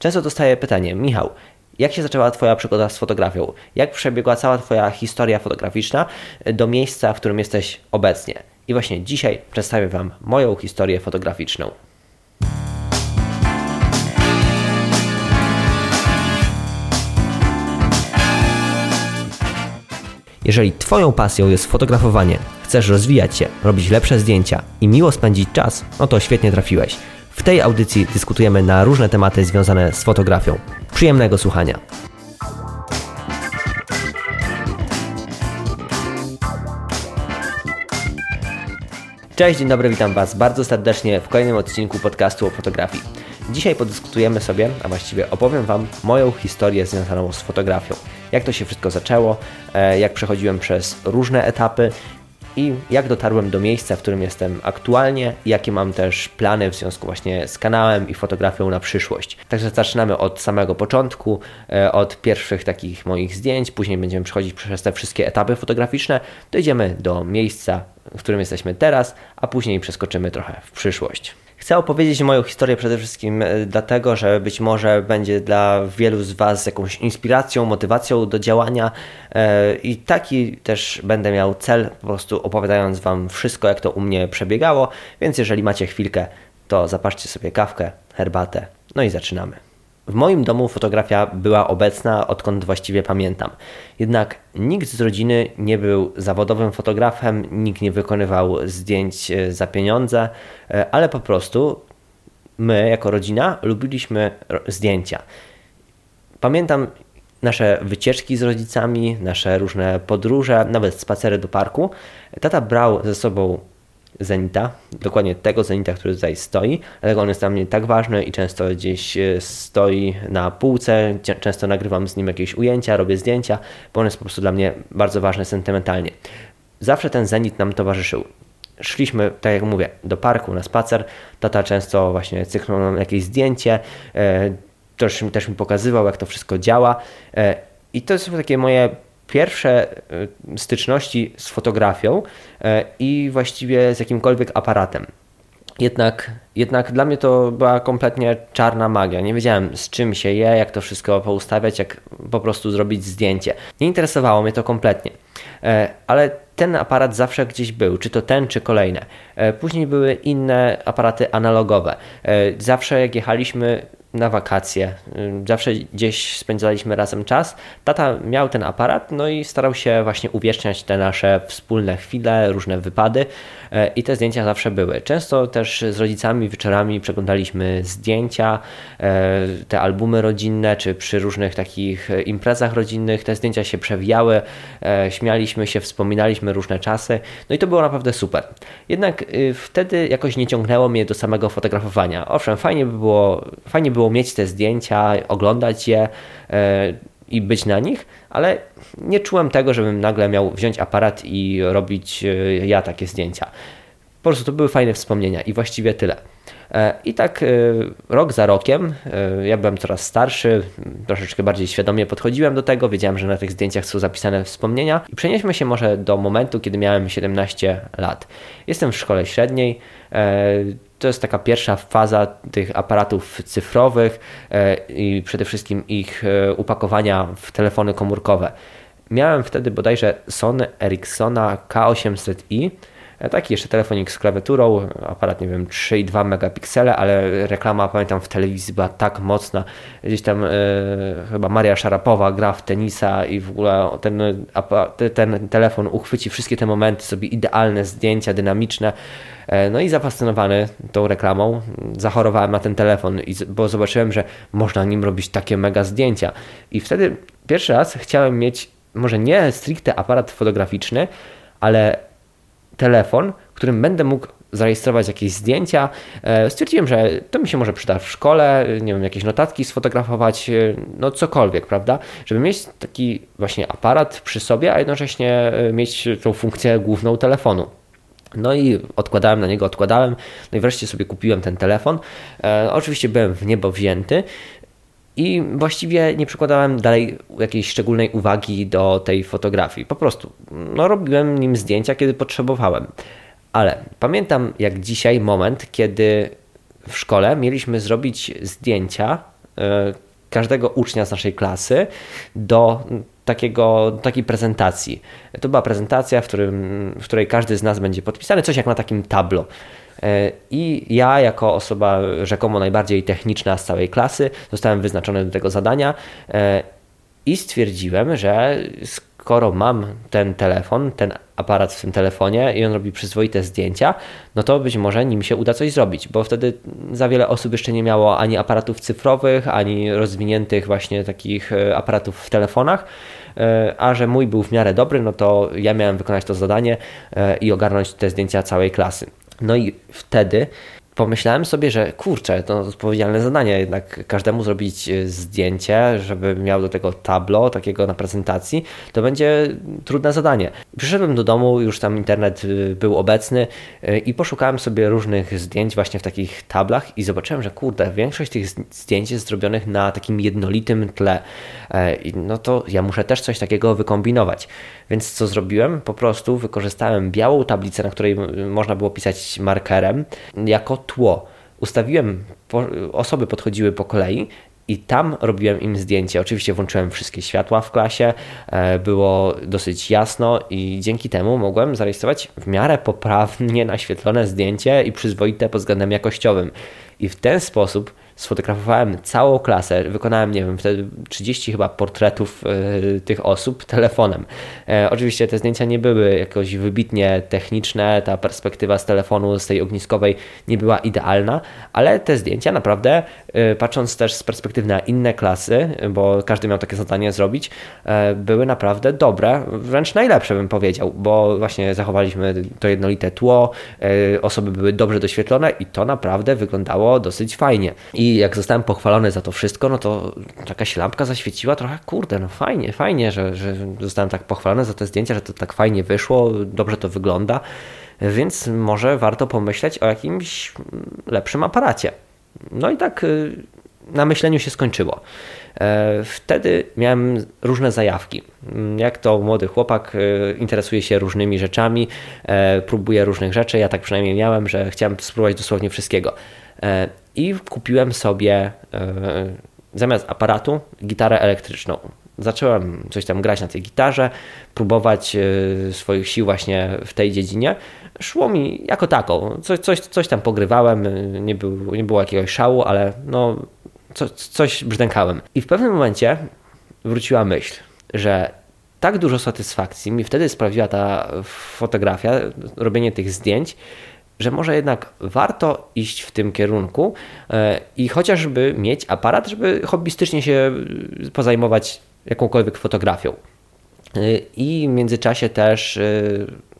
Często dostaję pytanie, Michał, jak się zaczęła Twoja przygoda z fotografią? Jak przebiegła cała Twoja historia fotograficzna do miejsca, w którym jesteś obecnie? I właśnie dzisiaj przedstawię Wam moją historię fotograficzną. Jeżeli Twoją pasją jest fotografowanie, chcesz rozwijać się, robić lepsze zdjęcia i miło spędzić czas, no to świetnie trafiłeś. W tej audycji dyskutujemy na różne tematy związane z fotografią. Przyjemnego słuchania. Cześć, dzień dobry, witam Was bardzo serdecznie w kolejnym odcinku podcastu o fotografii. Dzisiaj podyskutujemy sobie, a właściwie opowiem Wam moją historię związaną z fotografią. Jak to się wszystko zaczęło, e, jak przechodziłem przez różne etapy i jak dotarłem do miejsca, w którym jestem aktualnie, jakie mam też plany w związku właśnie z kanałem i fotografią na przyszłość. Także zaczynamy od samego początku, e, od pierwszych takich moich zdjęć, później będziemy przechodzić przez te wszystkie etapy fotograficzne, dojdziemy do miejsca, w którym jesteśmy teraz, a później przeskoczymy trochę w przyszłość. Chcę opowiedzieć moją historię przede wszystkim e, dlatego, że być może będzie dla wielu z Was jakąś inspiracją, motywacją do działania e, i taki też będę miał cel, po prostu opowiadając Wam wszystko, jak to u mnie przebiegało. Więc jeżeli macie chwilkę, to zapatrzcie sobie kawkę, herbatę, no i zaczynamy. W moim domu fotografia była obecna odkąd właściwie pamiętam. Jednak nikt z rodziny nie był zawodowym fotografem, nikt nie wykonywał zdjęć e, za pieniądze, e, ale po prostu my jako rodzina lubiliśmy zdjęcia. Pamiętam nasze wycieczki z rodzicami, nasze różne podróże, nawet spacery do parku. Tata brał ze sobą Zenita, dokładnie tego Zenita, który tutaj stoi, dlatego on jest dla mnie tak ważny i często gdzieś e, stoi na półce, często nagrywam z nim jakieś ujęcia, robię zdjęcia, bo on jest po prostu dla mnie bardzo ważny sentymentalnie. Zawsze ten Zenit nam towarzyszył. Szliśmy, tak jak mówię, do parku na spacer, tata często właśnie cyknął nam jakieś zdjęcie, e, też, też mi pokazywał, jak to wszystko działa e, i to są takie moje pierwsze e, styczności z fotografią e, i właściwie z jakimkolwiek aparatem. Jednak, jednak dla mnie to była kompletnie czarna magia. Nie wiedziałem z czym się je, jak to wszystko poustawiać, jak po prostu zrobić zdjęcie. Nie interesowało mnie to kompletnie. E, ale ten aparat zawsze gdzieś był, czy to ten, czy kolejne. Później były inne aparaty analogowe. Zawsze jak jechaliśmy na wakacje. Zawsze gdzieś spędzaliśmy razem czas. Tata miał ten aparat, no i starał się właśnie uwieczniać te nasze wspólne chwile, różne wypady i te zdjęcia zawsze były. Często też z rodzicami wieczorami przeglądaliśmy zdjęcia, e, te albumy rodzinne, czy przy różnych takich imprezach rodzinnych te zdjęcia się przewijały, e, śmialiśmy się, wspominaliśmy różne czasy, no i to było naprawdę super. Jednak y, wtedy jakoś nie ciągnęło mnie do samego fotografowania. Owszem, fajnie by było, fajnie było mieć te zdjęcia, oglądać je e, i być na nich, ale nie czułem tego, żebym nagle miał wziąć aparat i robić e, ja takie zdjęcia. Po prostu to były fajne wspomnienia i właściwie tyle. E, I tak rok za rokiem, ja byłem coraz starszy, troszeczkę bardziej świadomie podchodziłem do tego, wiedziałem, że na tych zdjęciach są zapisane wspomnienia i przenieśmy się może do momentu, kiedy miałem 17 lat. Jestem w szkole średniej, to jest taka pierwsza faza tych aparatów cyfrowych e, i przede wszystkim ich e, upakowania w telefony komórkowe. Miałem wtedy bodajże Sony Ericssona K800i, e, taki jeszcze telefonik z klawiaturą, aparat nie wiem 3,2 megapiksele, ale reklama pamiętam w telewizji była tak mocna, gdzieś tam e, chyba Maria Szarapowa gra w tenisa i w ogóle ten, ten telefon uchwyci wszystkie te momenty, sobie idealne zdjęcia, dynamiczne, E, no i zafascynowany tą reklamą zachorowałem na ten telefon, bo zobaczyłem, że można nim robić takie mega zdjęcia. I wtedy pierwszy raz chciałem mieć może nie stricte aparat fotograficzny, ale telefon, którym będę mógł zarejestrować jakieś zdjęcia. E, stwierdziłem, że to mi się może przyda w szkole, nie wiem, jakieś notatki sfotografować, e, no cokolwiek, prawda? Żeby mieć taki właśnie aparat przy sobie, a jednocześnie mieć tą funkcję główną telefonu. No i odkładałem na niego, odkładałem. No i wreszcie sobie kupiłem ten telefon. E, oczywiście byłem w niebo wzięty i właściwie nie przykładałem dalej jakiejś szczególnej uwagi do tej fotografii. Po prostu no, robiłem nim zdjęcia, kiedy potrzebowałem. Ale pamiętam jak dzisiaj moment, kiedy w szkole mieliśmy zrobić zdjęcia każdego ucznia z naszej klasy do takiego, takiej prezentacji. To była prezentacja, w, którym, w której każdy z nas będzie podpisany, coś jak na takim tablo. E, I ja, jako osoba rzekomo najbardziej techniczna z całej klasy, zostałem wyznaczony do tego zadania e, i stwierdziłem, że skoro mam ten telefon, ten aparat w tym telefonie i on robi przyzwoite zdjęcia, no to być może nim się uda coś zrobić, bo wtedy za wiele osób jeszcze nie miało ani aparatów cyfrowych, ani rozwiniętych właśnie takich e, aparatów w telefonach, a że mój był w miarę dobry, no to ja miałem wykonać to zadanie i ogarnąć te zdjęcia całej klasy. No i wtedy pomyślałem sobie, że kurczę, to odpowiedzialne zadanie, jednak każdemu zrobić e, zdjęcie, żeby miał do tego tablo takiego na prezentacji, to będzie trudne zadanie. Przyszedłem do domu, już tam internet e, był obecny e, i poszukałem sobie różnych zdjęć właśnie w takich tablach i zobaczyłem, że kurde, większość tych zdjęć jest zrobionych na takim jednolitym tle. No to ja muszę też coś takiego wykombinować. Więc co zrobiłem? Po prostu wykorzystałem białą tablicę, na której można było pisać markerem, jako tło. Ustawiłem, osoby podchodziły po kolei i tam robiłem im zdjęcie. Oczywiście włączyłem wszystkie światła w klasie, e, było dosyć jasno i dzięki temu mogłem zarejestrować w miarę poprawnie naświetlone zdjęcie i przyzwoite pod względem jakościowym. I w ten sposób sfotografowałem całą klasę, wykonałem, nie wiem, wtedy 30 chyba portretów y, tych osób telefonem. E, oczywiście te zdjęcia nie były jakoś wybitnie techniczne, ta perspektywa z telefonu, z tej ogniskowej nie była idealna, ale te zdjęcia naprawdę, y, patrząc też z perspektywy na inne klasy, bo każdy miał takie zadanie zrobić, y, były naprawdę dobre, wręcz najlepsze bym powiedział, bo właśnie zachowaliśmy to jednolite tło, osoby były dobrze doświetlone i to naprawdę wyglądało dosyć fajnie. I i jak zostałem pochwalony za to wszystko, no to taka się lampka zaświeciła trochę, kurde, no fajnie, fajnie, że, że zostałem tak pochwalony za te zdjęcia, że to tak fajnie wyszło, dobrze to wygląda, więc może warto pomyśleć o jakimś lepszym aparacie. No i tak y, na myśleniu się skończyło. E, wtedy miałem różne zajawki. Jak to młody chłopak y, interesuje się różnymi rzeczami, e, próbuje różnych rzeczy. Ja tak przynajmniej miałem, że chciałem spróbować dosłownie wszystkiego. E, i kupiłem sobie e, zamiast aparatu gitarę elektryczną. Zacząłem coś tam grać na tej gitarze, próbować e, swoich sił właśnie w tej dziedzinie. Szło mi jako taką. Coś, coś, coś tam pogrywałem, nie, był, nie było jakiegoś szału, ale no, co, coś brzdękałem. I w pewnym momencie wróciła myśl, że tak dużo satysfakcji mi wtedy sprawiła ta fotografia, robienie tych zdjęć, że może jednak warto iść w tym kierunku e, i chociażby mieć aparat, żeby hobbystycznie się e, pozajmować jakąkolwiek fotografią. E, I w międzyczasie też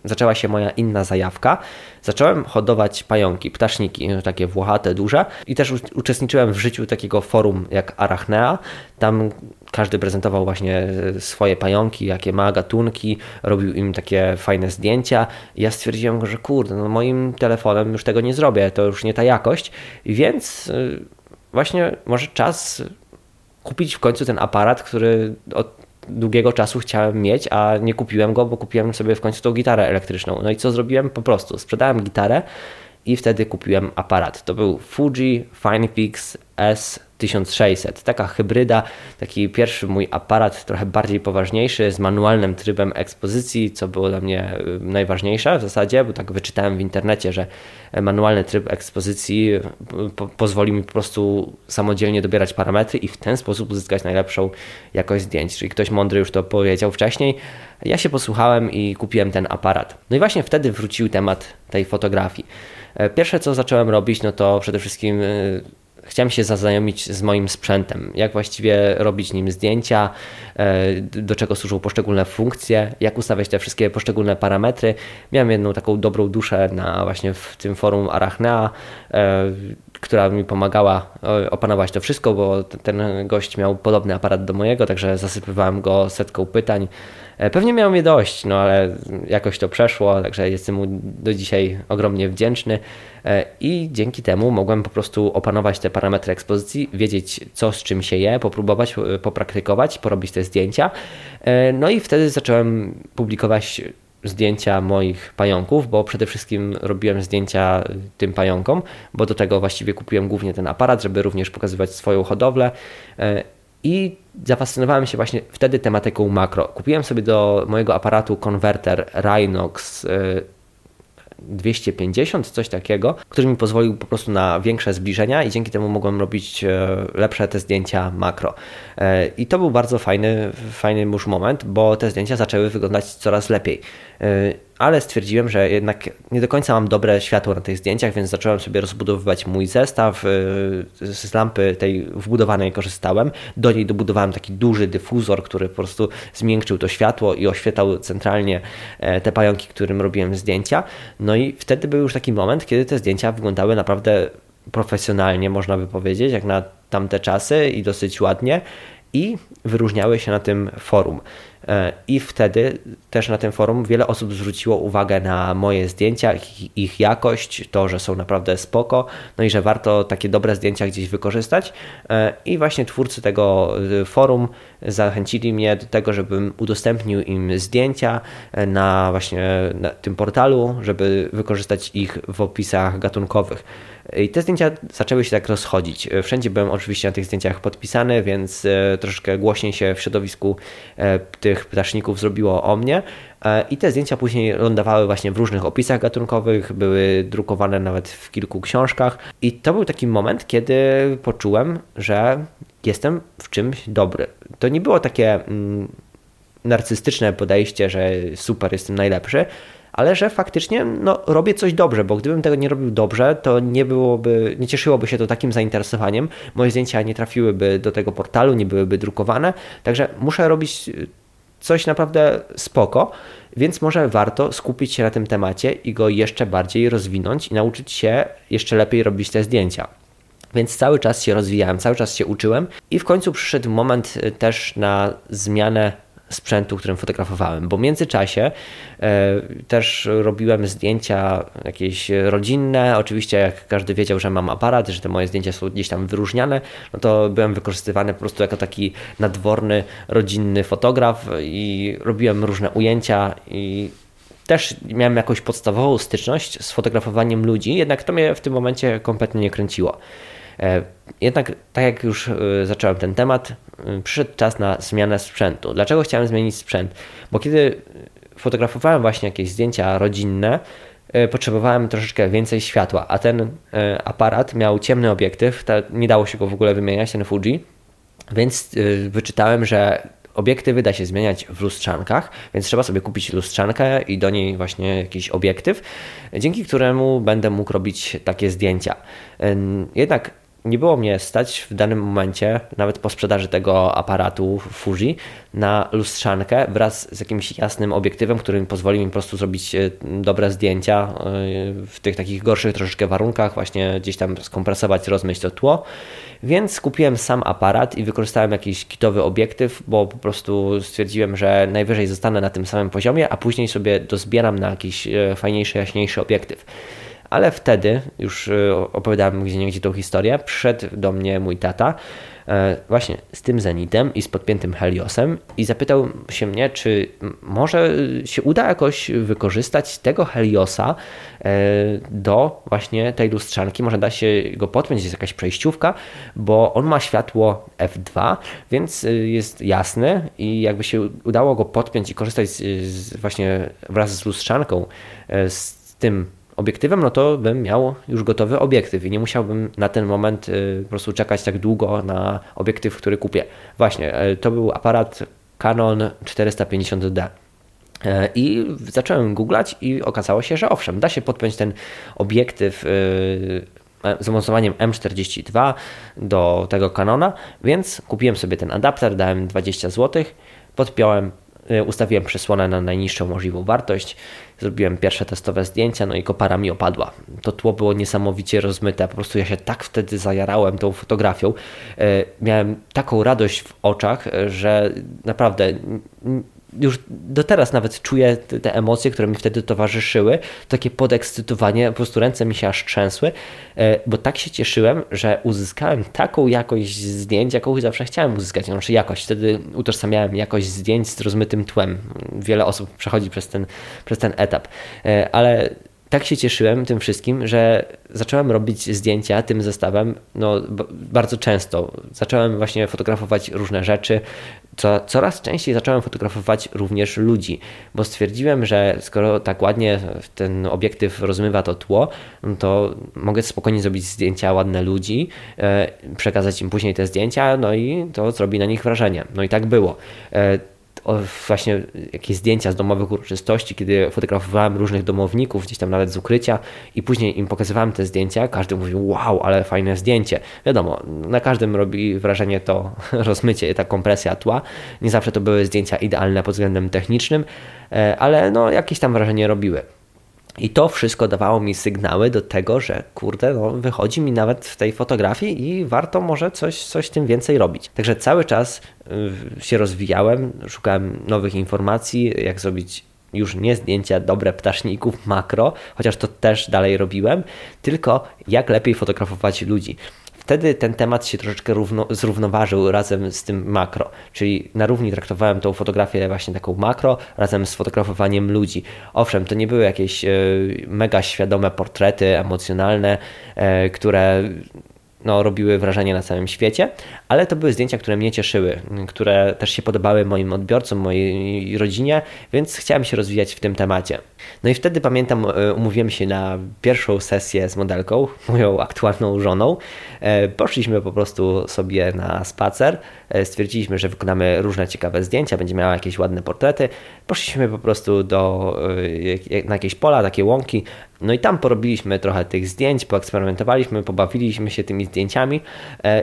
zaczęła się moja inna zajawka. Zacząłem hodować pająki, ptaszniki, takie włochate, duże i też uczestniczyłem w życiu takiego forum jak Arachnea. Tam każdy prezentował właśnie swoje pająki, jakie ma gatunki, robił im takie fajne zdjęcia. Ja stwierdziłem, że kurde, no moim telefonem już tego nie zrobię, to już nie ta jakość, więc y, właśnie może czas kupić w końcu ten aparat, który od długiego czasu chciałem mieć, a nie kupiłem go, bo kupiłem sobie w końcu tą gitarę elektryczną. No i co zrobiłem? Po prostu sprzedałem gitarę i wtedy kupiłem aparat. To był Fuji Finepix S 1600. Taka hybryda, taki pierwszy mój aparat, trochę bardziej poważniejszy, z manualnym trybem ekspozycji, co było dla mnie y, najważniejsze w zasadzie, bo tak wyczytałem w internecie, że manualny tryb ekspozycji y, po pozwoli mi po prostu samodzielnie dobierać parametry i w ten sposób uzyskać najlepszą jakość zdjęć. Czyli ktoś mądry już to powiedział wcześniej. Ja się posłuchałem i kupiłem ten aparat. No i właśnie wtedy wrócił temat tej fotografii. E, pierwsze co zacząłem robić, no to przede wszystkim y, chciałem się zaznajomić z moim sprzętem, jak właściwie robić nim zdjęcia, e, do czego służą poszczególne funkcje, jak ustawiać te wszystkie poszczególne parametry. Miałem jedną taką dobrą duszę na właśnie w tym forum Arachnea, e, która mi pomagała opanować to wszystko, bo ten gość miał podobny aparat do mojego, także zasypywałem go setką pytań. Pewnie miałem je dość, no ale jakoś to przeszło, także jestem mu do dzisiaj ogromnie wdzięczny. E, i dzięki temu mogłem po prostu opanować te parametry ekspozycji, wiedzieć co z czym się je, popróbować, e, popraktykować, porobić te zdjęcia. E, no i wtedy zacząłem publikować zdjęcia moich pająków, bo przede wszystkim robiłem zdjęcia tym pająkom, bo do tego właściwie kupiłem głównie ten aparat, żeby również pokazywać swoją hodowlę. I zafascynowałem się właśnie wtedy tematyką makro. Kupiłem sobie do mojego aparatu konwerter Rhinox 250, coś takiego, który mi pozwolił po prostu na większe zbliżenia i dzięki temu mogłem robić e, lepsze te zdjęcia makro. E, I to był bardzo fajny, fajny już moment, bo te zdjęcia zaczęły wyglądać coraz lepiej. E, ale stwierdziłem, że jednak nie do końca mam dobre światło na tych zdjęciach, więc zacząłem sobie rozbudowywać mój zestaw. Z lampy tej wbudowanej korzystałem. Do niej dobudowałem taki duży dyfuzor, który po prostu zmiękczył to światło i oświetlał centralnie te pająki, którym robiłem zdjęcia. No i wtedy był już taki moment, kiedy te zdjęcia wyglądały naprawdę profesjonalnie, można by powiedzieć, jak na tamte czasy i dosyć ładnie i wyróżniały się na tym forum. E, I wtedy też na tym forum wiele osób zwróciło uwagę na moje zdjęcia, ich, jakość, to, że są naprawdę spoko, no i że warto takie dobre zdjęcia gdzieś wykorzystać. E, I właśnie twórcy tego e, forum zachęcili mnie do tego, żebym udostępnił im zdjęcia na właśnie na tym portalu, żeby wykorzystać ich w opisach gatunkowych. I te zdjęcia zaczęły się tak rozchodzić. Wszędzie byłem oczywiście na tych zdjęciach podpisany, więc troszkę głośniej się w środowisku tych ptaszników zrobiło o mnie. E, I te zdjęcia później lądowały właśnie w różnych opisach gatunkowych, były drukowane nawet w kilku książkach. I to był taki moment, kiedy poczułem, że jestem w czymś dobry. To nie było takie mm, narcystyczne podejście, że super, jestem najlepszy, ale że faktycznie no, robię coś dobrze, bo gdybym tego nie robił dobrze, to nie byłoby, nie cieszyłoby się to takim zainteresowaniem. Moje zdjęcia nie trafiłyby do tego portalu, nie byłyby drukowane, także muszę robić coś naprawdę spoko, więc może warto skupić się na tym temacie i go jeszcze bardziej rozwinąć i nauczyć się jeszcze lepiej robić te zdjęcia. Więc cały czas się rozwijałem, cały czas się uczyłem i w końcu przyszedł moment też na zmianę sprzętu, którym fotografowałem, bo w międzyczasie e, też robiłem zdjęcia jakieś rodzinne. Oczywiście, jak każdy wiedział, że mam aparat, że te moje zdjęcia są gdzieś tam wyróżniane, no to byłem wykorzystywany po prostu jako taki nadworny, rodzinny fotograf i robiłem różne ujęcia i też miałem jakąś podstawową styczność z fotografowaniem ludzi, jednak to mnie w tym momencie kompletnie nie kręciło. E, jednak, tak jak już e, zacząłem ten temat, e, przyszedł czas na zmianę sprzętu. Dlaczego chciałem zmienić sprzęt? Bo kiedy fotografowałem właśnie jakieś zdjęcia rodzinne, potrzebowałem troszeczkę więcej światła, a ten aparat miał ciemny obiektyw, nie dało się go w ogóle wymieniać, ten Fuji, więc wyczytałem, że obiektywy da się zmieniać w lustrzankach, więc trzeba sobie kupić lustrzankę i do niej właśnie jakiś obiektyw, dzięki któremu będę mógł robić takie zdjęcia. Jednak nie było mnie stać w danym momencie, nawet po sprzedaży tego aparatu Fuji, na lustrzankę wraz z jakimś jasnym obiektywem, który pozwoli mi po prostu zrobić e, dobre zdjęcia e, w tych takich gorszych troszeczkę warunkach, właśnie gdzieś tam skompresować, rozmyć to tło. Więc kupiłem sam aparat i wykorzystałem jakiś kitowy obiektyw, bo po prostu stwierdziłem, że najwyżej zostanę na tym samym poziomie, a później sobie dozbieram na jakiś e, fajniejszy, jaśniejszy obiektyw. Ale wtedy, już e, opowiadałem gdzie niegdzie tą historię, przyszedł do mnie mój tata e, właśnie z tym Zenitem i z podpiętym Heliosem i zapytał się mnie, czy może się uda jakoś wykorzystać tego Heliosa e, do właśnie tej lustrzanki, może da się go podpiąć, jest jakaś przejściówka, bo on ma światło F2, więc jest jasny i jakby się udało go podpiąć i korzystać z, właśnie wraz z lustrzanką z tym obiektywem, no to bym miał już gotowy obiektyw i nie musiałbym na ten moment y, po prostu czekać tak długo na obiektyw, który kupię. Właśnie, y, to był aparat Canon 450D. Y, I zacząłem googlać i okazało się, że owszem, da się podpiąć ten obiektyw z umocowaniem M42 do tego Canona, więc kupiłem sobie ten adapter, dałem 20 zł, podpiąłem ustawiłem przesłonę na najniższą możliwą wartość, zrobiłem pierwsze testowe zdjęcia, no i kopara mi opadła. To tło było niesamowicie rozmyte, po prostu ja się tak wtedy zajarałem tą fotografią. Y, miałem taką radość w oczach, że naprawdę już do teraz nawet czuję te, te, emocje, które mi wtedy towarzyszyły, takie podekscytowanie, po prostu ręce mi się aż trzęsły, e, bo tak się cieszyłem, że uzyskałem taką jakość zdjęć, jaką zawsze chciałem uzyskać, znaczy jakość. Wtedy utożsamiałem jakość zdjęć z rozmytym tłem. Wiele osób przechodzi przez ten, przez ten etap, e, ale tak się cieszyłem tym wszystkim, że zacząłem robić zdjęcia tym zestawem no, bardzo często. Zacząłem właśnie fotografować różne rzeczy. Co, coraz częściej zacząłem fotografować również ludzi, bo stwierdziłem, że skoro tak ładnie ten obiektyw rozmywa to tło, to mogę spokojnie zrobić zdjęcia ładne ludzi, e, przekazać im później te zdjęcia, no i to zrobi na nich wrażenie. No i tak było. Właśnie jakieś zdjęcia z domowych uroczystości, kiedy fotografowałem różnych domowników, gdzieś tam nawet z ukrycia i później im pokazywałem te zdjęcia, każdy mówił wow, ale fajne zdjęcie. Wiadomo, na każdym robi wrażenie to rozmycie, ta kompresja tła. Nie zawsze to były zdjęcia idealne pod względem technicznym, e, ale no jakieś tam wrażenie robiły. I to wszystko dawało mi sygnały do tego, że kurde, no, wychodzi mi nawet w tej fotografii i warto może coś, coś tym więcej robić. Także cały czas y, się rozwijałem, szukałem nowych informacji, jak zrobić już nie zdjęcia dobre ptaszników makro, chociaż to też dalej robiłem, tylko jak lepiej fotografować ludzi wtedy ten temat się troszeczkę równo, zrównoważył razem z tym makro, czyli na równi traktowałem tą fotografię właśnie taką makro razem z fotografowaniem ludzi. Owszem, to nie były jakieś e, mega świadome portrety emocjonalne, e, które no, robiły wrażenie na całym świecie, ale to były zdjęcia, które mnie cieszyły, które też się podobały moim odbiorcom, mojej rodzinie, więc chciałem się rozwijać w tym temacie. No i wtedy pamiętam, e, umówiłem się na pierwszą sesję z modelką, moją aktualną żoną. E, poszliśmy po prostu sobie na spacer, e, stwierdziliśmy, że wykonamy różne ciekawe zdjęcia, będzie miała jakieś ładne portrety. Poszliśmy po prostu do, na jakieś pola, takie łąki, no i tam porobiliśmy trochę tych zdjęć, poeksperymentowaliśmy, pobawiliśmy się tymi zdjęciami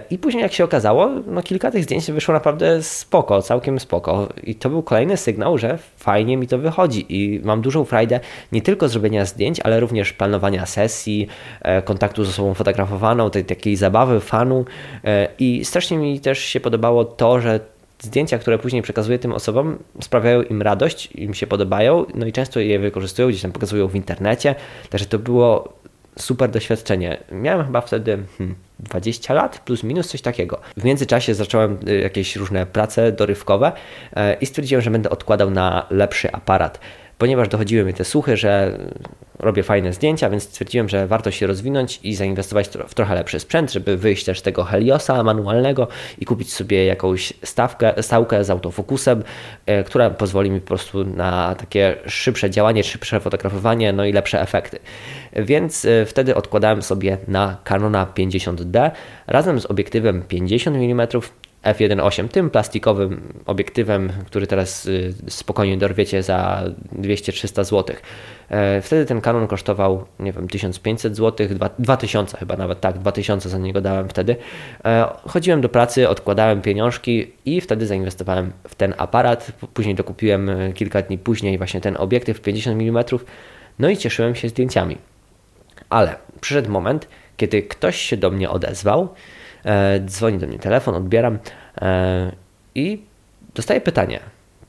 i później jak się okazało, no kilka tych zdjęć wyszło naprawdę spoko, całkiem spoko. I to był kolejny sygnał, że fajnie mi to wychodzi. I mam dużą frajdę nie tylko zrobienia zdjęć, ale również planowania sesji, e, kontaktu z osobą fotografowaną, tej takiej zabawy, fanu. E, i strasznie mi też się podobało to, że zdjęcia, które później przekazuję tym osobom, sprawiają im radość, im się podobają, no i często je wykorzystują, gdzieś tam pokazują w internecie, także to było super doświadczenie. Miałem chyba wtedy hmm, 20 lat, plus minus coś takiego. W międzyczasie zacząłem y, jakieś różne prace dorywkowe e, i stwierdziłem, że będę odkładał na lepszy aparat ponieważ dochodziły mi te słuchy, że robię fajne zdjęcia, więc stwierdziłem, że warto się rozwinąć i zainwestować w trochę lepszy sprzęt, żeby wyjść też z tego Heliosa manualnego i kupić sobie jakąś stawkę, stałkę z autofokusem, e, która pozwoli mi po prostu na takie szybsze działanie, szybsze fotografowanie, no i lepsze efekty. Więc e, wtedy odkładałem sobie na Canona 50D razem z obiektywem 50 mm f1.8, tym plastikowym obiektywem, który teraz y, spokojnie dorwiecie za 200-300 zł. E, wtedy ten Canon kosztował, nie wiem, 1500 zł, 2000 chyba nawet, tak, 2000 za niego dałem wtedy. E, chodziłem do pracy, odkładałem pieniążki i wtedy zainwestowałem w ten aparat. Później dokupiłem e, kilka dni później właśnie ten obiektyw 50 mm, no i cieszyłem się zdjęciami. Ale przyszedł moment, kiedy ktoś się do mnie odezwał, dzwoni do mnie telefon, odbieram e, i dostaję pytanie,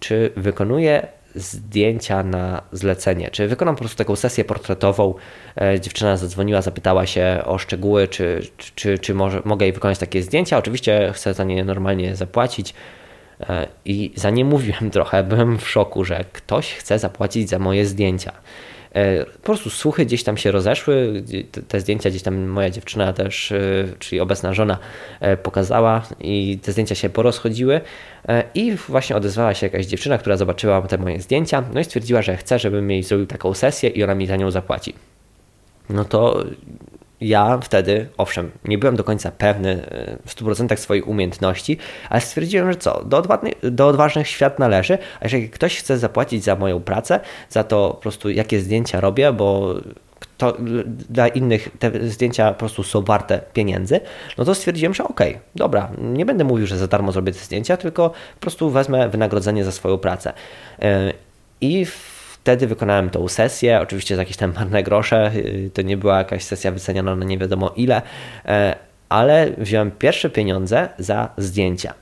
czy wykonuję zdjęcia na zlecenie, czy wykonam po prostu taką sesję portretową. E, dziewczyna zadzwoniła, zapytała się o szczegóły, czy, czy, czy może, mogę jej wykonać takie zdjęcia. Oczywiście chcę za nie normalnie zapłacić. I za nie mówiłem trochę, byłem w szoku, że ktoś chce zapłacić za moje zdjęcia. E, po prostu słuchy gdzieś tam się rozeszły, te zdjęcia gdzieś tam moja dziewczyna też, e, czyli obecna żona e, pokazała i te zdjęcia się porozchodziły i właśnie odezwała się jakaś dziewczyna, która zobaczyła te moje zdjęcia, no i stwierdziła, że chce, żebym jej zrobił taką sesję i ona mi za nią zapłaci. No to ja wtedy, owszem, nie byłem do końca pewny e, w 100% swoich umiejętności, ale stwierdziłem, że co, do, odważnych, do odważnych świat należy, a jeżeli ktoś chce zapłacić za moją pracę, za to po prostu jakie zdjęcia robię, bo dla innych te zdjęcia po prostu są warte pieniędzy, no to stwierdziłem, że okej, okay, dobra, nie będę mówił, że za darmo zrobię te zdjęcia, tylko po prostu wezmę wynagrodzenie za swoją pracę. E, I w Wtedy wykonałem tą sesję, oczywiście za jakieś tam marne grosze, y, to nie była jakaś sesja wyceniona na nie wiadomo ile, e, ale wziąłem pierwsze pieniądze za zdjęcia.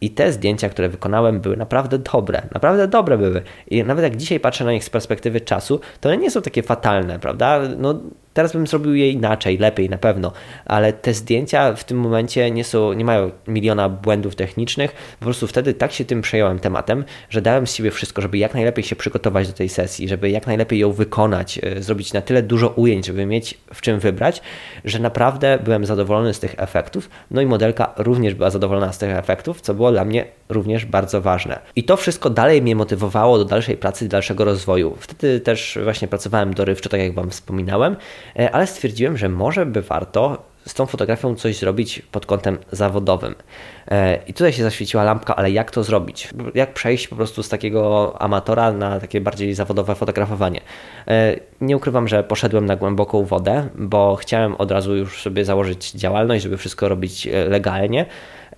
I te zdjęcia, które wykonałem, były naprawdę dobre. Naprawdę dobre były. I nawet jak dzisiaj patrzę na nich z perspektywy czasu, to one nie są takie fatalne, prawda? No, Teraz bym zrobił je inaczej, lepiej na pewno, ale te zdjęcia w tym momencie nie, są, nie mają miliona błędów technicznych. Po prostu wtedy tak się tym przejąłem tematem, że dałem z siebie wszystko, żeby jak najlepiej się przygotować do tej sesji, żeby jak najlepiej ją wykonać, e, zrobić na tyle dużo ujęć, żeby mieć w czym wybrać, że naprawdę byłem zadowolony z tych efektów. No i modelka również była zadowolona z tych efektów, co było dla mnie również bardzo ważne. I to wszystko dalej mnie motywowało do dalszej pracy, dalszego rozwoju. Wtedy też właśnie pracowałem dorywczo, tak jak Wam wspominałem, ale stwierdziłem, że może by warto z tą fotografią coś zrobić pod kątem zawodowym. E, I tutaj się zaświeciła lampka, ale jak to zrobić? Jak przejść po prostu z takiego amatora na takie bardziej zawodowe fotografowanie? E, nie ukrywam, że poszedłem na głęboką wodę, bo chciałem od razu już sobie założyć działalność, żeby wszystko robić legalnie.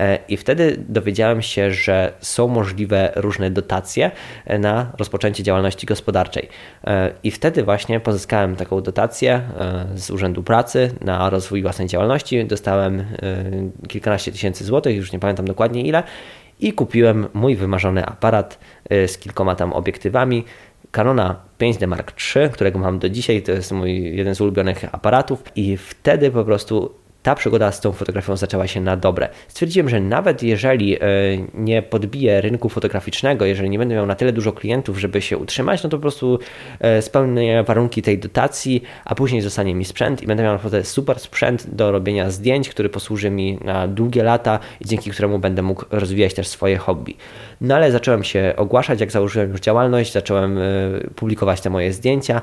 E, I wtedy dowiedziałem się, że są możliwe różne dotacje e, na rozpoczęcie działalności gospodarczej. E, I wtedy właśnie pozyskałem taką dotację z Urzędu Pracy na rozwój własnej działalności. Dostałem kilkanaście tysięcy złotych, już nie pamiętam dokładnie ile. I kupiłem mój wymarzony aparat z kilkoma tam obiektywami. Canona 5D Mark III, którego mam do dzisiaj, to jest mój jeden z ulubionych aparatów i wtedy po prostu ta przygoda z tą fotografią zaczęła się na dobre. Stwierdziłem, że nawet jeżeli e, nie podbiję rynku fotograficznego, jeżeli nie będę miał na tyle dużo klientów, żeby się utrzymać, no to po prostu e, spełnię warunki tej dotacji, a później zostanie mi sprzęt i będę miał naprawdę super sprzęt do robienia zdjęć, który posłuży mi na długie lata i dzięki któremu będę mógł rozwijać też swoje hobby. No ale zacząłem się ogłaszać, jak założyłem już działalność, zacząłem e, publikować te moje zdjęcia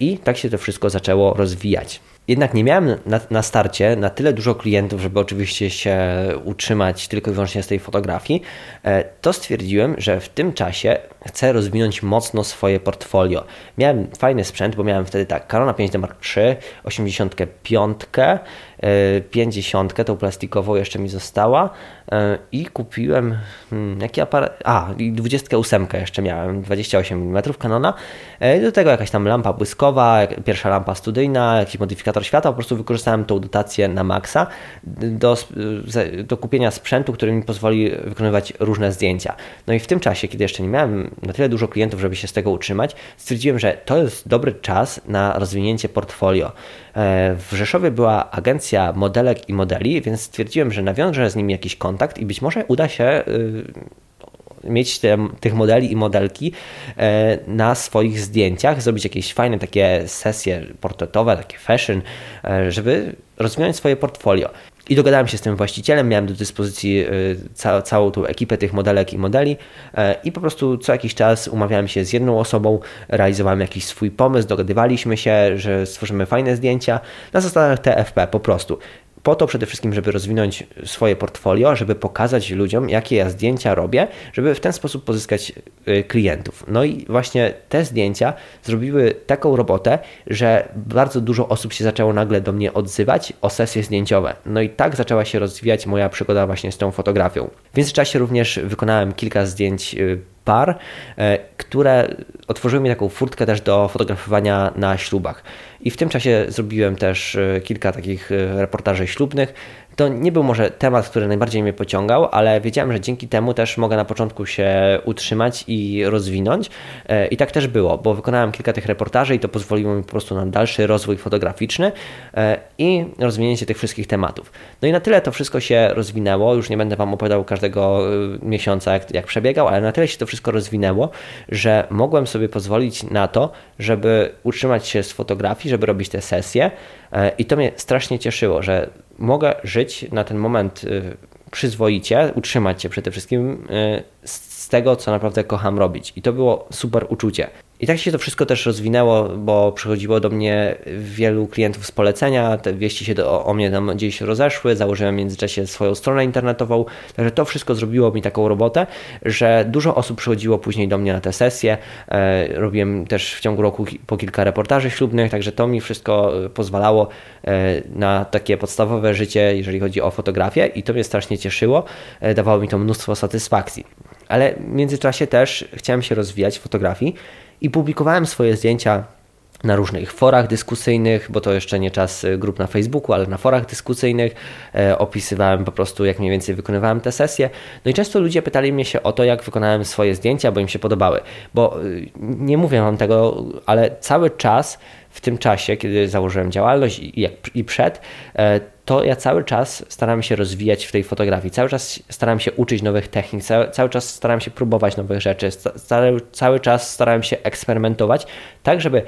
i tak się to wszystko zaczęło rozwijać. Jednak nie miałem na, na, starcie na tyle dużo klientów, żeby oczywiście się utrzymać tylko i wyłącznie z tej fotografii, e, to stwierdziłem, że w tym czasie chcę rozwinąć mocno swoje portfolio. Miałem fajny sprzęt, bo miałem wtedy tak, Corona 5D Mark III, 85, 50, tą plastikową jeszcze mi została e, i kupiłem hmm, jaki aparat, a 28 jeszcze miałem, 28 mm Canona, e, do tego jakaś tam lampa błyskowa, pierwsza lampa studyjna, jakiś modyfikator świata, po prostu wykorzystałem tą dotację na maksa do, do kupienia sprzętu, który mi pozwoli wykonywać różne zdjęcia. No i w tym czasie, kiedy jeszcze nie miałem na tyle dużo klientów, żeby się z tego utrzymać, stwierdziłem, że to jest dobry czas na rozwinięcie portfolio. E, w Rzeszowie była agencja modelek i modeli, więc stwierdziłem, że nawiążę z nimi jakiś kontakt i być może uda się y, mieć te, tych modeli i modelki e, na swoich zdjęciach, zrobić jakieś fajne takie sesje portretowe, takie fashion, e, żeby rozwinąć swoje portfolio. I dogadałem się z tym właścicielem, miałem do dyspozycji y, ca całą tą ekipę tych modelek i modeli e, i po prostu co jakiś czas umawiałem się z jedną osobą, realizowałem jakiś swój pomysł, dogadywaliśmy się, że stworzymy fajne zdjęcia na zasadach TFP po prostu po to przede wszystkim, żeby rozwinąć swoje portfolio, żeby pokazać ludziom, jakie ja zdjęcia robię, żeby w ten sposób pozyskać y, klientów. No i właśnie te zdjęcia zrobiły taką robotę, że bardzo dużo osób się zaczęło nagle do mnie odzywać o sesje zdjęciowe. No i tak zaczęła się rozwijać moja przygoda właśnie z tą fotografią. W międzyczasie również wykonałem kilka zdjęć y, par, e, które otworzyły mi taką furtkę też do fotografowania na ślubach. I w tym czasie zrobiłem też e, kilka takich e, reportaży ślubnych, to nie był może temat, który najbardziej mnie pociągał, ale wiedziałem, że dzięki temu też mogę na początku się utrzymać i rozwinąć. E, I tak też było, bo wykonałem kilka tych reportaży i to pozwoliło mi po prostu na dalszy rozwój fotograficzny e, i rozwinięcie tych wszystkich tematów. No i na tyle to wszystko się rozwinęło, już nie będę Wam opowiadał każdego e, miesiąca, jak, jak przebiegał, ale na tyle się to wszystko rozwinęło, że mogłem sobie pozwolić na to, żeby utrzymać się z fotografii, żeby robić te sesje i to mnie strasznie cieszyło, że mogę żyć na ten moment y, przyzwoicie, utrzymać się przede wszystkim y, z tego, co naprawdę kocham robić. I to było super uczucie. I tak się to wszystko też rozwinęło, bo przychodziło do mnie wielu klientów z polecenia, te wieści się do, o mnie tam gdzieś rozeszły, założyłem w międzyczasie swoją stronę internetową, także to wszystko zrobiło mi taką robotę, że dużo osób przychodziło później do mnie na te sesje, e, robiłem też w ciągu roku po kilka reportaży ślubnych, także to mi wszystko e, pozwalało e, na takie podstawowe życie, jeżeli chodzi o fotografię i to mnie strasznie cieszyło, dawało mi to mnóstwo satysfakcji. Ale w międzyczasie też chciałem się rozwijać w fotografii i publikowałem swoje zdjęcia na różnych forach dyskusyjnych, bo to jeszcze nie czas y, grup na Facebooku, ale na forach dyskusyjnych e, opisywałem po prostu, jak mniej więcej wykonywałem te sesje. No i często ludzie pytali mnie się o to, jak wykonałem swoje zdjęcia, bo im się podobały. Bo y, nie mówię wam tego, ale cały czas w tym czasie, kiedy założyłem działalność i, i przed, e, to ja cały czas staram się rozwijać w tej fotografii. Cały czas staram się uczyć nowych technik, cały, cały czas staram się próbować nowych rzeczy, cały, cały czas starałem się eksperymentować, tak żeby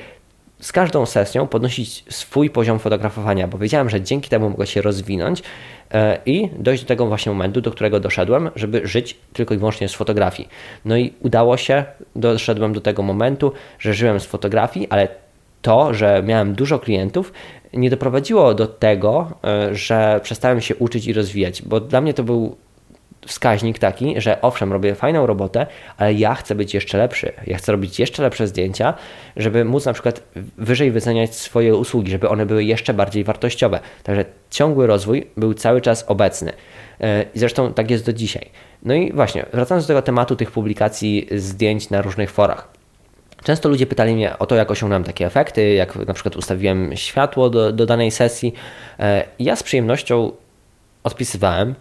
z każdą sesją podnosić swój poziom fotografowania, bo wiedziałem, że dzięki temu mogę się rozwinąć e, i dojść do tego właśnie momentu, do którego doszedłem, żeby żyć tylko i wyłącznie z fotografii. No i udało się, doszedłem do tego momentu, że żyłem z fotografii, ale to, że miałem dużo klientów, nie doprowadziło do tego, e, że przestałem się uczyć i rozwijać, bo dla mnie to był wskaźnik taki, że owszem, robię fajną robotę, ale ja chcę być jeszcze lepszy. Ja chcę robić jeszcze lepsze zdjęcia, żeby móc na przykład wyżej wyceniać swoje usługi, żeby one były jeszcze bardziej wartościowe. Także ciągły rozwój był cały czas obecny. E, I zresztą tak jest do dzisiaj. No i właśnie, wracając do tego tematu tych publikacji zdjęć na różnych forach. Często ludzie pytali mnie o to, jak osiągnąłem takie efekty, jak na przykład ustawiłem światło do, do danej sesji. E, ja z przyjemnością odpisywałem,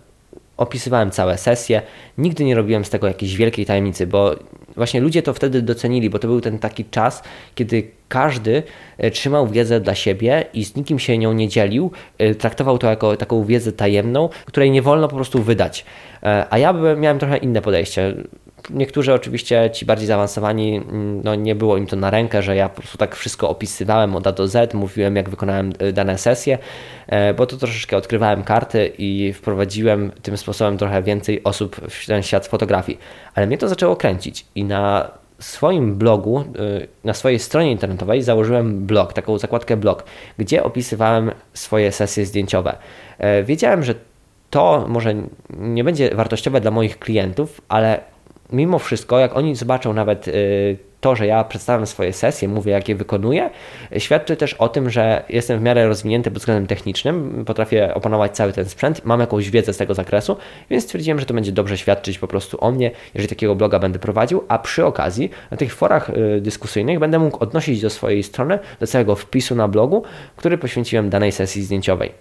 opisywałem całe sesje. Nigdy nie robiłem z tego jakiejś wielkiej tajemnicy, bo właśnie ludzie to wtedy docenili, bo to był ten taki czas, kiedy każdy e, trzymał wiedzę dla siebie i z nikim się nią nie dzielił, e, traktował to jako taką wiedzę tajemną, której nie wolno po prostu wydać. A ja miałem trochę inne podejście. Niektórzy oczywiście, ci bardziej zaawansowani, mm, no nie było im to na rękę, że ja po prostu tak wszystko opisywałem od A do Z, mówiłem jak wykonałem y, dane sesje, e, bo to troszeczkę odkrywałem karty i wprowadziłem tym sposobem trochę więcej osób w ten świat fotografii. Ale mnie to zaczęło kręcić i na swoim blogu, y, na swojej stronie internetowej założyłem blog, taką zakładkę blog, gdzie opisywałem swoje sesje zdjęciowe. E, wiedziałem, że to może nie będzie wartościowe dla moich klientów, ale mimo wszystko, jak oni zobaczą nawet y, to, że ja przedstawiam swoje sesje, mówię, jak je wykonuję, świadczy też o tym, że jestem w miarę rozwinięty pod względem technicznym, potrafię opanować cały ten sprzęt, mam jakąś wiedzę z tego zakresu, więc stwierdziłem, że to będzie dobrze świadczyć po prostu o mnie, jeżeli takiego bloga będę prowadził, a przy okazji na tych forach y, dyskusyjnych będę mógł odnosić do swojej strony, do całego wpisu na blogu, który poświęciłem danej sesji zdjęciowej.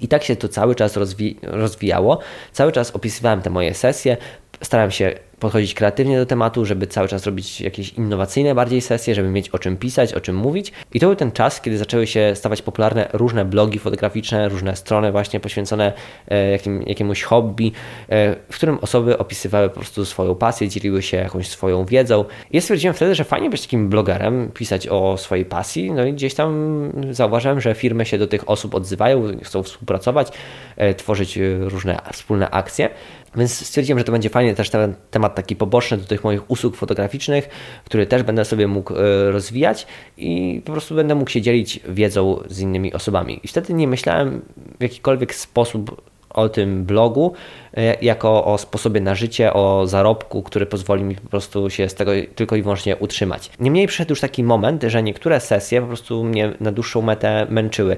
I tak się to cały czas rozwi rozwijało. Cały czas opisywałem te moje sesje, starałem się podchodzić kreatywnie do tematu, żeby cały czas robić jakieś innowacyjne bardziej sesje, żeby mieć o czym pisać, o czym mówić. I to był ten czas, kiedy zaczęły się stawać popularne różne blogi fotograficzne, różne strony właśnie poświęcone e, jakim, jakiemuś hobby, e, w którym osoby opisywały po prostu swoją pasję, dzieliły się jakąś swoją wiedzą. I ja stwierdziłem wtedy, że fajnie być takim blogerem, pisać o swojej pasji, no i gdzieś tam zauważyłem, że firmy się do tych osób odzywają, chcą współpracować, e, tworzyć różne wspólne akcje. Więc stwierdziłem, że to będzie fajnie też ten temat taki poboczny do tych moich usług fotograficznych, który też będę sobie mógł e, rozwijać i po prostu będę mógł się dzielić wiedzą z innymi osobami. I wtedy nie myślałem w jakikolwiek sposób o tym blogu e, jako o sposobie na życie, o zarobku, który pozwoli mi po prostu się z tego tylko i wyłącznie utrzymać. Niemniej przyszedł już taki moment, że niektóre sesje po prostu mnie na dłuższą metę męczyły.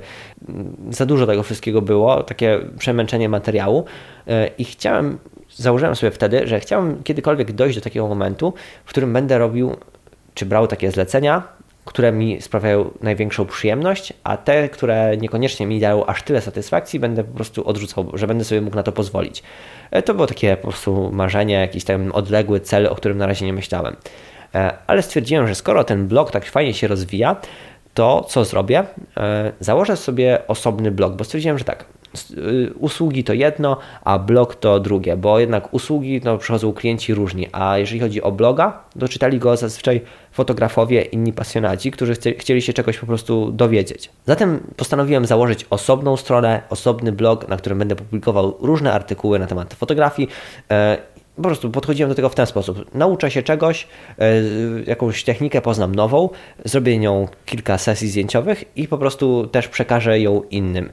Za dużo tego wszystkiego było, takie przemęczenie materiału e, i chciałem, założyłem sobie wtedy, że chciałem kiedykolwiek dojść do takiego momentu, w którym będę robił czy brał takie zlecenia, które mi sprawiają największą przyjemność, a te, które niekoniecznie mi dają aż tyle satysfakcji, będę po prostu odrzucał, że będę sobie mógł na to pozwolić. E, to było takie po prostu marzenie, jakiś tam odległy cel, o którym na razie nie myślałem. E, ale stwierdziłem, że skoro ten blog tak fajnie się rozwija, to co zrobię? E, założę sobie osobny blog, bo stwierdziłem, że tak, usługi to jedno, a blog to drugie, bo jednak usługi to przychodzą klienci różni, a jeżeli chodzi o bloga, to czytali go zazwyczaj fotografowie, inni pasjonaci, którzy chcieli się czegoś po prostu dowiedzieć. Zatem postanowiłem założyć osobną stronę, osobny blog, na którym będę publikował różne artykuły na temat fotografii e, po prostu podchodziłem do tego w ten sposób. Nauczę się czegoś, e, jakąś technikę poznam nową, zrobię nią kilka sesji zdjęciowych i po prostu też przekażę ją innym.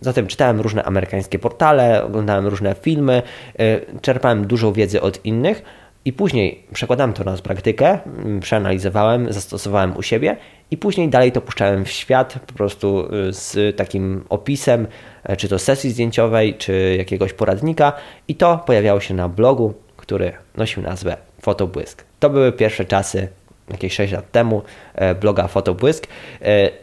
Zatem czytałem różne amerykańskie portale, oglądałem różne filmy, e, czerpałem dużą wiedzy od innych i później przekładałem to na praktykę, mm, przeanalizowałem, zastosowałem u siebie i później dalej to puszczałem w świat po prostu e, z takim opisem, e, czy to sesji zdjęciowej, czy jakiegoś poradnika i to pojawiało się na blogu, który nosił nazwę Fotobłysk. To były pierwsze czasy jakieś 6 lat temu, bloga Fotobłysk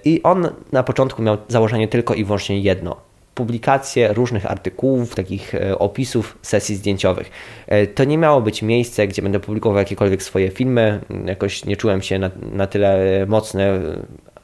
i on na początku miał założenie tylko i wyłącznie jedno – publikacje różnych artykułów, takich e, opisów sesji zdjęciowych. E, to nie miało być miejsce, gdzie będę publikował jakiekolwiek swoje filmy. Jakoś nie czułem się na, na tyle mocny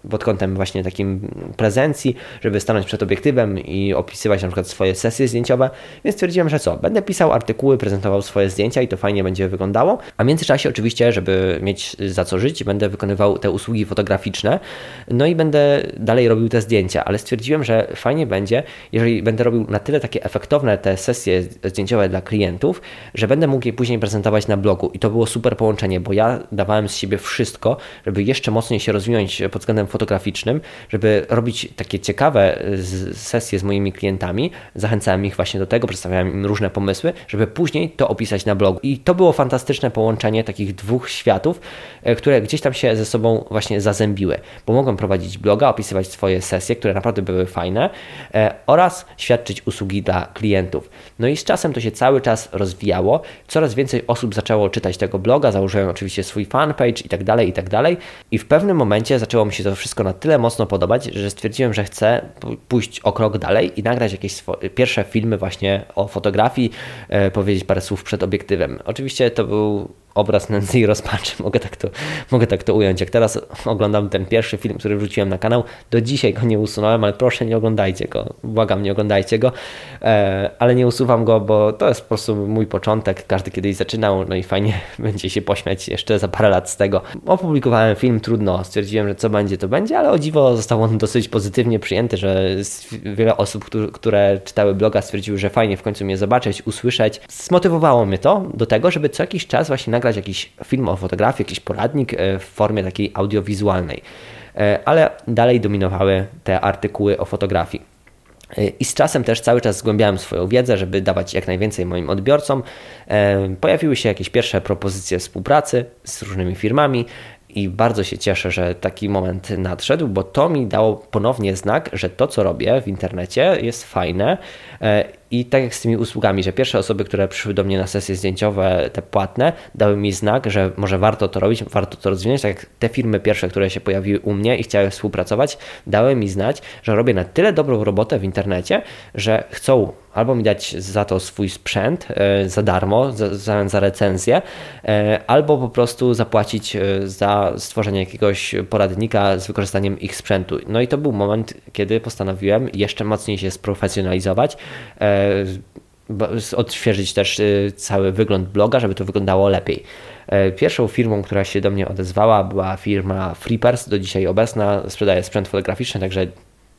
pod kątem właśnie takim prezencji, żeby stanąć przed obiektywem i opisywać na przykład swoje sesje zdjęciowe, więc stwierdziłem, że co, będę pisał artykuły, prezentował swoje zdjęcia i to fajnie będzie wyglądało, a w międzyczasie oczywiście, żeby mieć za co żyć, będę wykonywał te usługi fotograficzne, no i będę dalej robił te zdjęcia, ale stwierdziłem, że fajnie będzie, jeżeli będę robił na tyle takie efektowne te sesje zdjęciowe dla klientów, że będę mógł je później prezentować na blogu. I to było super połączenie, bo ja dawałem z siebie wszystko, żeby jeszcze mocniej się rozwinąć pod względem fotograficznym, żeby robić takie ciekawe sesje z moimi klientami. Zachęcałem ich właśnie do tego, przedstawiałem im różne pomysły, żeby później to opisać na blogu. I to było fantastyczne połączenie takich dwóch światów, e, które gdzieś tam się ze sobą właśnie zazębiły, bo mogłem prowadzić bloga, opisywać swoje sesje, które naprawdę były fajne e, oraz świadczyć usługi dla klientów. No i z czasem to się cały czas rozwijało, coraz więcej osób zaczęło czytać tego bloga, założyłem oczywiście swój fanpage i tak dalej, i tak dalej. I w pewnym momencie zaczęło mi się to wszystko na tyle mocno podobać, że stwierdziłem, że chcę pójść o krok dalej i nagrać jakieś pierwsze filmy właśnie o fotografii, e, powiedzieć parę słów przed obiektywem. Oczywiście to był obraz nędzy i rozpaczy, mogę tak, to, mogę tak to ująć. Jak teraz oglądam ten pierwszy film, który wrzuciłem na kanał, do dzisiaj go nie usunąłem, ale proszę nie oglądajcie go, błagam nie oglądajcie go, e, ale nie usuwam go, bo to jest po prostu mój początek, każdy kiedyś zaczynał, no i fajnie będzie się pośmiać jeszcze za parę lat z tego. Opublikowałem film, trudno, stwierdziłem, że co będzie, to będzie, ale o dziwo został on dosyć pozytywnie przyjęty, że wiele osób, które czytały bloga stwierdziły, że fajnie w końcu mnie zobaczyć, usłyszeć. Zmotywowało mnie to do tego, żeby co jakiś czas właśnie nagrać jakiś film o fotografii, jakiś poradnik e, w formie takiej audiowizualnej. E, ale dalej dominowały te artykuły o fotografii. E, I z czasem też cały czas zgłębiałem swoją wiedzę, żeby dawać jak najwięcej moim odbiorcom. Pojawiły się jakieś pierwsze propozycje współpracy z różnymi firmami i bardzo się cieszę, że taki moment nadszedł, bo to mi dało ponownie znak, że to, co robię w internecie, jest fajne i tak jak z tymi usługami, że pierwsze osoby, które przyszły do mnie na sesje zdjęciowe, te płatne, dały mi znak, że może warto to robić, warto to rozwinąć. Tak jak te firmy pierwsze, które się pojawiły u mnie i chciały współpracować, dały mi znać, że robię na tyle dobrą robotę w internecie, że chcą albo mi dać za to swój sprzęt e, za darmo, za, za recenzję, e, albo po prostu zapłacić e, za stworzenie jakiegoś poradnika z wykorzystaniem ich sprzętu. No i to był moment, kiedy postanowiłem jeszcze mocniej się sprofesjonalizować odświeżyć też y, cały wygląd bloga, żeby to wyglądało lepiej. E, pierwszą firmą, która się do mnie odezwała, była firma Freepers, do dzisiaj obecna, sprzedaje sprzęt fotograficzny, także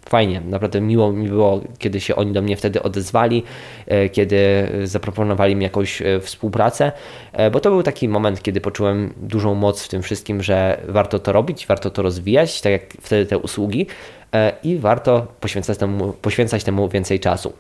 fajnie, naprawdę miło mi było, kiedy się oni do mnie wtedy odezwali, e, kiedy zaproponowali mi jakąś e, współpracę, bo to był taki moment, kiedy poczułem dużą moc w tym wszystkim, że warto to robić, warto to rozwijać, tak jak wtedy te usługi i warto poświęcać temu, poświęcać temu więcej czasu.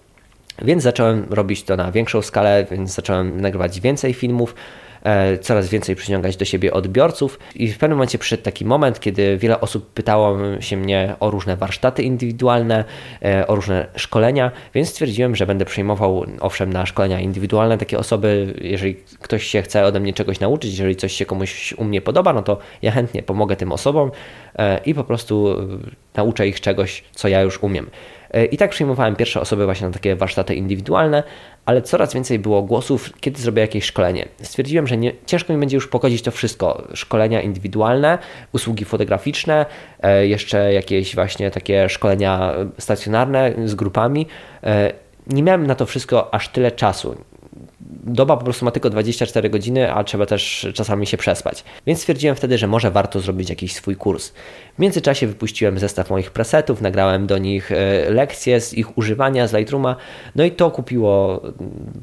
Więc zacząłem robić to na większą skalę, więc zacząłem nagrywać więcej filmów, e, coraz więcej przyciągać do siebie odbiorców i w pewnym momencie przyszedł taki moment, kiedy wiele osób pytało się mnie o różne warsztaty indywidualne, e, o różne szkolenia, więc stwierdziłem, że będę przyjmował owszem na szkolenia indywidualne takie osoby, jeżeli ktoś się chce ode mnie czegoś nauczyć, jeżeli coś się komuś u mnie podoba, no to ja chętnie pomogę tym osobom e, i po prostu nauczę ich czegoś, co ja już umiem. E, I tak przyjmowałem pierwsze osoby właśnie na takie warsztaty indywidualne, ale coraz więcej było głosów, kiedy zrobię jakieś szkolenie. Stwierdziłem, że nie, ciężko mi będzie już pogodzić to wszystko. Szkolenia indywidualne, usługi fotograficzne, e, jeszcze jakieś właśnie takie szkolenia stacjonarne z grupami. E, nie miałem na to wszystko aż tyle czasu doba po prostu ma tylko 24 godziny, a trzeba też czasami się przespać. Więc stwierdziłem wtedy, że może warto zrobić jakiś swój kurs. W międzyczasie wypuściłem zestaw moich presetów, nagrałem do nich e, lekcje z ich używania z Lightrooma, no i to kupiło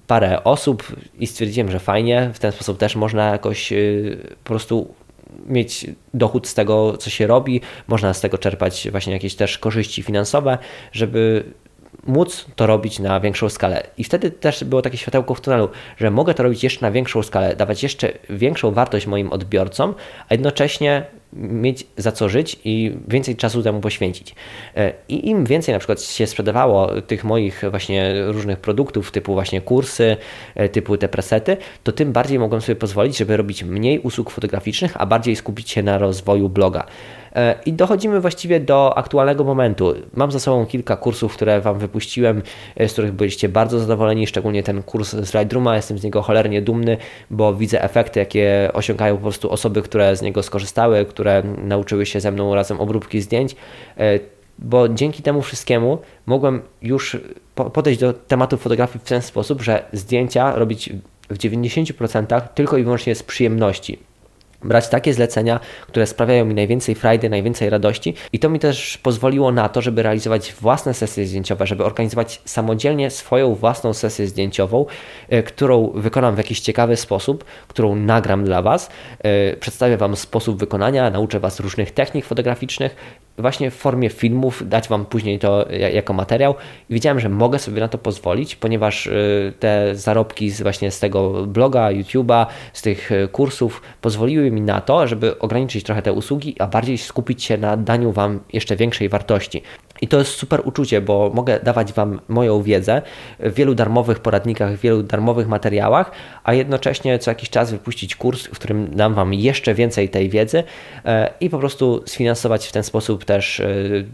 parę osób i stwierdziłem, że fajnie, w ten sposób też można jakoś e, po prostu mieć dochód z tego, co się robi, można z tego czerpać właśnie jakieś też korzyści finansowe, żeby móc to robić na większą skalę. I wtedy też było takie światełko w tunelu, że mogę to robić jeszcze na większą skalę, dawać jeszcze większą wartość moim odbiorcom, a jednocześnie mieć za co żyć i więcej czasu temu poświęcić. E, I im więcej na przykład się sprzedawało tych moich właśnie różnych produktów, typu właśnie kursy, e, typu te presety, to tym bardziej mogłem sobie pozwolić, żeby robić mniej usług fotograficznych, a bardziej skupić się na rozwoju bloga. E, I dochodzimy właściwie do aktualnego momentu. Mam za sobą kilka kursów, które Wam wypuściłem, z których byliście bardzo zadowoleni, szczególnie ten kurs z Lightrooma. Jestem z niego cholernie dumny, bo widzę efekty, jakie osiągają po prostu osoby, które z niego skorzystały, które nauczyły się ze mną razem obróbki zdjęć, e, bo dzięki temu wszystkiemu mogłem już podejść do tematu fotografii w ten sposób, że zdjęcia robić w 90% tylko i wyłącznie z przyjemności brać takie zlecenia, które sprawiają mi najwięcej frajdy, najwięcej radości. I to mi też pozwoliło na to, żeby realizować własne sesje zdjęciowe, żeby organizować samodzielnie swoją własną sesję zdjęciową, e, którą wykonam w jakiś ciekawy sposób, którą nagram dla Was, e, przedstawię Wam sposób wykonania, nauczę Was różnych technik fotograficznych właśnie w formie filmów, dać Wam później to jako materiał. I wiedziałem, że mogę sobie na to pozwolić, ponieważ y, te zarobki z właśnie z tego bloga, YouTube'a, z tych y, kursów pozwoliły mi na to, żeby ograniczyć trochę te usługi, a bardziej skupić się na daniu Wam jeszcze większej wartości. I to jest super uczucie, bo mogę dawać Wam moją wiedzę w wielu darmowych poradnikach, w wielu darmowych materiałach, a jednocześnie co jakiś czas wypuścić kurs, w którym dam Wam jeszcze więcej tej wiedzy e, i po prostu sfinansować w ten sposób też e,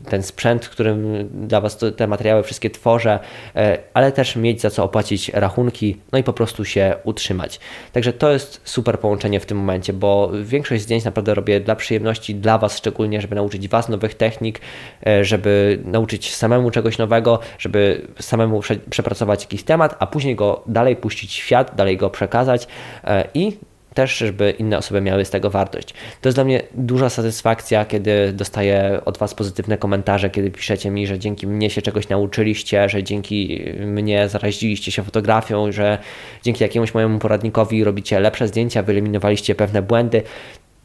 ten sprzęt, którym dla Was te materiały wszystkie tworzę, e, ale też mieć za co opłacić rachunki, no i po prostu się utrzymać. Także to jest super połączenie w tym momencie, bo większość zdjęć naprawdę robię dla przyjemności, dla Was szczególnie, żeby nauczyć Was nowych technik, żeby nauczyć samemu czegoś nowego, żeby samemu prze, przepracować jakiś temat, a później go dalej puścić w świat, dalej go przekazać e, i też, żeby inne osoby miały z tego wartość. To jest dla mnie duża satysfakcja, kiedy dostaję od Was pozytywne komentarze, kiedy piszecie mi, że dzięki mnie się czegoś nauczyliście, że dzięki mnie zaraziliście się fotografią, że dzięki jakiemuś mojemu poradnikowi robicie lepsze zdjęcia, wyeliminowaliście pewne błędy.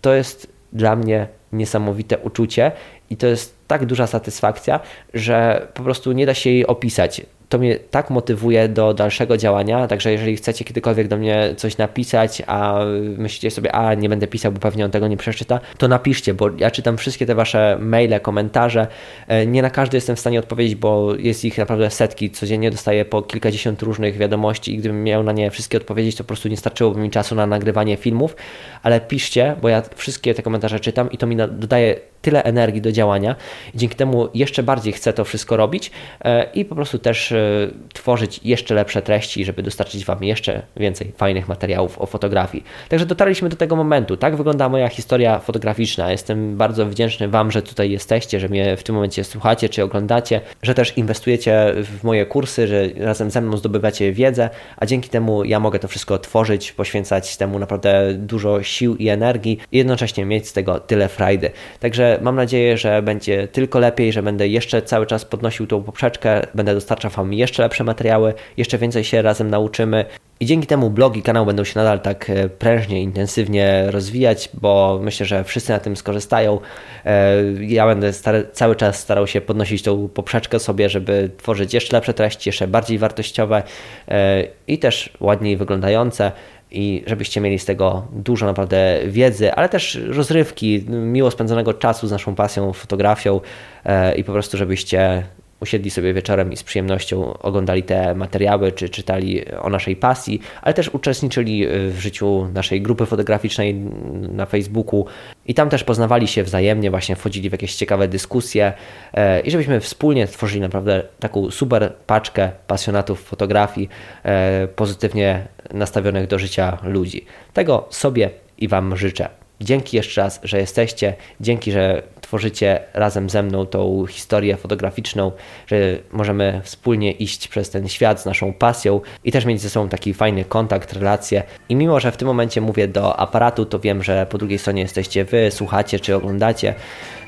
To jest dla mnie niesamowite uczucie i to jest tak duża satysfakcja, że po prostu nie da się jej opisać to mnie tak motywuje do dalszego działania, także jeżeli chcecie kiedykolwiek do mnie coś napisać, a myślicie sobie, a nie będę pisał, bo pewnie on tego nie przeczyta, to napiszcie, bo ja czytam wszystkie te wasze maile, komentarze. E, nie na każdy jestem w stanie odpowiedzieć, bo jest ich naprawdę setki. Codziennie dostaję po kilkadziesiąt różnych wiadomości i gdybym miał na nie wszystkie odpowiedzieć, to po prostu nie starczyłoby mi czasu na nagrywanie filmów, ale piszcie, bo ja wszystkie te komentarze czytam i to mi dodaje tyle energii do działania. Dzięki temu jeszcze bardziej chcę to wszystko robić e, i po prostu też e, tworzyć jeszcze lepsze treści, żeby dostarczyć Wam jeszcze więcej fajnych materiałów o fotografii. Także dotarliśmy do tego momentu. Tak wygląda moja historia fotograficzna. Jestem bardzo wdzięczny Wam, że tutaj jesteście, że mnie w tym momencie słuchacie czy oglądacie, że też inwestujecie w moje kursy, że razem ze mną zdobywacie wiedzę, a dzięki temu ja mogę to wszystko tworzyć, poświęcać temu naprawdę dużo sił i energii i jednocześnie mieć z tego tyle frajdy. Także mam nadzieję, że będzie tylko lepiej, że będę jeszcze cały czas podnosił tą poprzeczkę, będę dostarczał Wam jeszcze lepsze materiały, jeszcze więcej się razem nauczymy. I dzięki temu blog i kanał będą się nadal tak e, prężnie, intensywnie rozwijać, bo myślę, że wszyscy na tym skorzystają. E, ja będę cały czas starał się podnosić tą poprzeczkę sobie, żeby tworzyć jeszcze lepsze treści, jeszcze bardziej wartościowe e, i też ładniej wyglądające i żebyście mieli z tego dużo naprawdę wiedzy, ale też rozrywki, miło spędzonego czasu z naszą pasją, fotografią e, i po prostu żebyście usiedli sobie wieczorem i z przyjemnością oglądali te materiały, czy czytali o naszej pasji, ale też uczestniczyli w życiu naszej grupy fotograficznej na Facebooku i tam też poznawali się wzajemnie, właśnie wchodzili w jakieś ciekawe dyskusje e, i żebyśmy wspólnie tworzyli naprawdę taką super paczkę pasjonatów fotografii, e, pozytywnie nastawionych do życia ludzi. Tego sobie i Wam życzę. Dzięki jeszcze raz, że jesteście, dzięki, że tworzycie razem ze mną tą historię fotograficzną, że możemy wspólnie iść przez ten świat z naszą pasją i też mieć ze sobą taki fajny kontakt, relacje. I mimo, że w tym momencie mówię do aparatu, to wiem, że po drugiej stronie jesteście Wy, słuchacie czy oglądacie.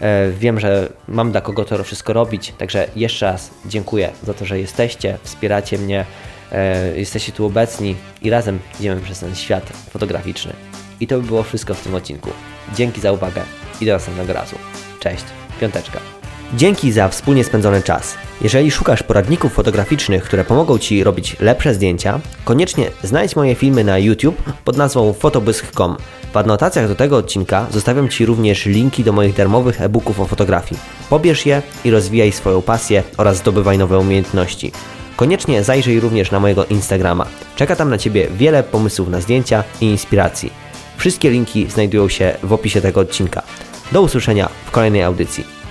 E, wiem, że mam dla kogo to wszystko robić, także jeszcze raz dziękuję za to, że jesteście, wspieracie mnie, e, jesteście tu obecni i razem idziemy przez ten świat fotograficzny. I to by było wszystko w tym odcinku. Dzięki za uwagę i do następnego razu. Cześć, piąteczka. Dzięki za wspólnie spędzony czas. Jeżeli szukasz poradników fotograficznych, które pomogą Ci robić lepsze zdjęcia, koniecznie znajdź moje filmy na YouTube pod nazwą fotobysk.com. W anotacjach do tego odcinka zostawiam Ci również linki do moich darmowych e-booków o fotografii. Pobierz je i rozwijaj swoją pasję oraz zdobywaj nowe umiejętności. Koniecznie zajrzyj również na mojego Instagrama. Czeka tam na Ciebie wiele pomysłów na zdjęcia i inspiracji. Wszystkie linki znajdują się w opisie tego odcinka. Do usłyszenia w kolejnej audycji.